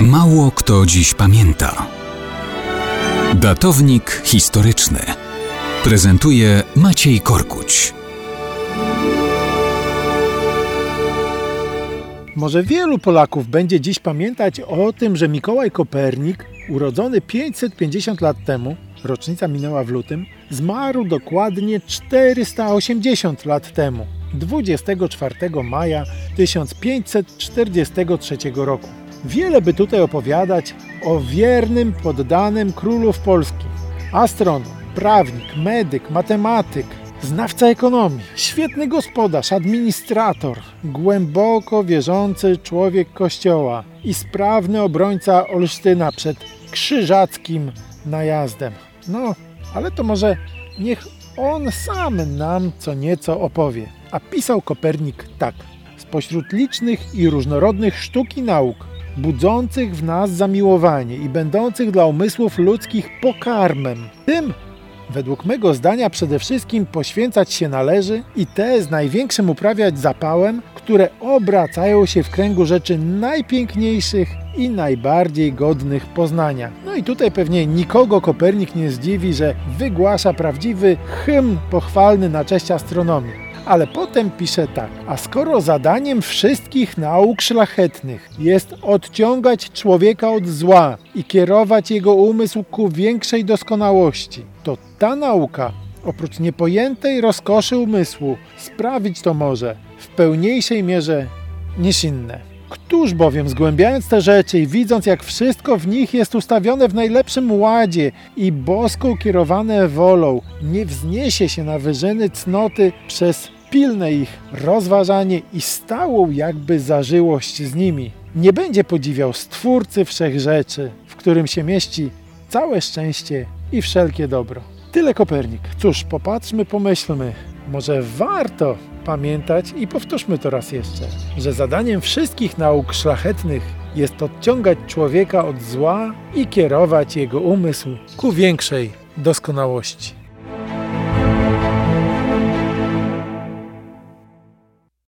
Mało kto dziś pamięta. Datownik historyczny prezentuje Maciej Korkuć. Może wielu Polaków będzie dziś pamiętać o tym, że Mikołaj Kopernik, urodzony 550 lat temu, rocznica minęła w lutym, zmarł dokładnie 480 lat temu, 24 maja 1543 roku. Wiele by tutaj opowiadać o wiernym poddanym królów Polski. Astronom, prawnik, medyk, matematyk, znawca ekonomii, świetny gospodarz, administrator, głęboko wierzący człowiek kościoła i sprawny obrońca Olsztyna przed krzyżackim najazdem. No, ale to może niech on sam nam co nieco opowie. A pisał Kopernik tak. Spośród licznych i różnorodnych sztuk i nauk, budzących w nas zamiłowanie i będących dla umysłów ludzkich pokarmem, tym Według mego zdania przede wszystkim poświęcać się należy i te z największym uprawiać zapałem, które obracają się w kręgu rzeczy najpiękniejszych i najbardziej godnych poznania. No i tutaj pewnie nikogo Kopernik nie zdziwi, że wygłasza prawdziwy hymn pochwalny na cześć astronomii ale potem pisze tak. A skoro zadaniem wszystkich nauk szlachetnych jest odciągać człowieka od zła i kierować jego umysł ku większej doskonałości, to ta nauka, oprócz niepojętej rozkoszy umysłu, sprawić to może w pełniejszej mierze niż inne. Któż bowiem zgłębiając te rzeczy i widząc jak wszystko w nich jest ustawione w najlepszym ładzie i boską kierowane wolą, nie wzniesie się na wyżyny cnoty przez pilne ich rozważanie i stałą jakby zażyłość z nimi. Nie będzie podziwiał Stwórcy Wszechrzeczy, w którym się mieści całe szczęście i wszelkie dobro. Tyle Kopernik. Cóż, popatrzmy, pomyślmy. Może warto pamiętać i powtórzmy to raz jeszcze, że zadaniem wszystkich nauk szlachetnych jest odciągać człowieka od zła i kierować jego umysł ku większej doskonałości.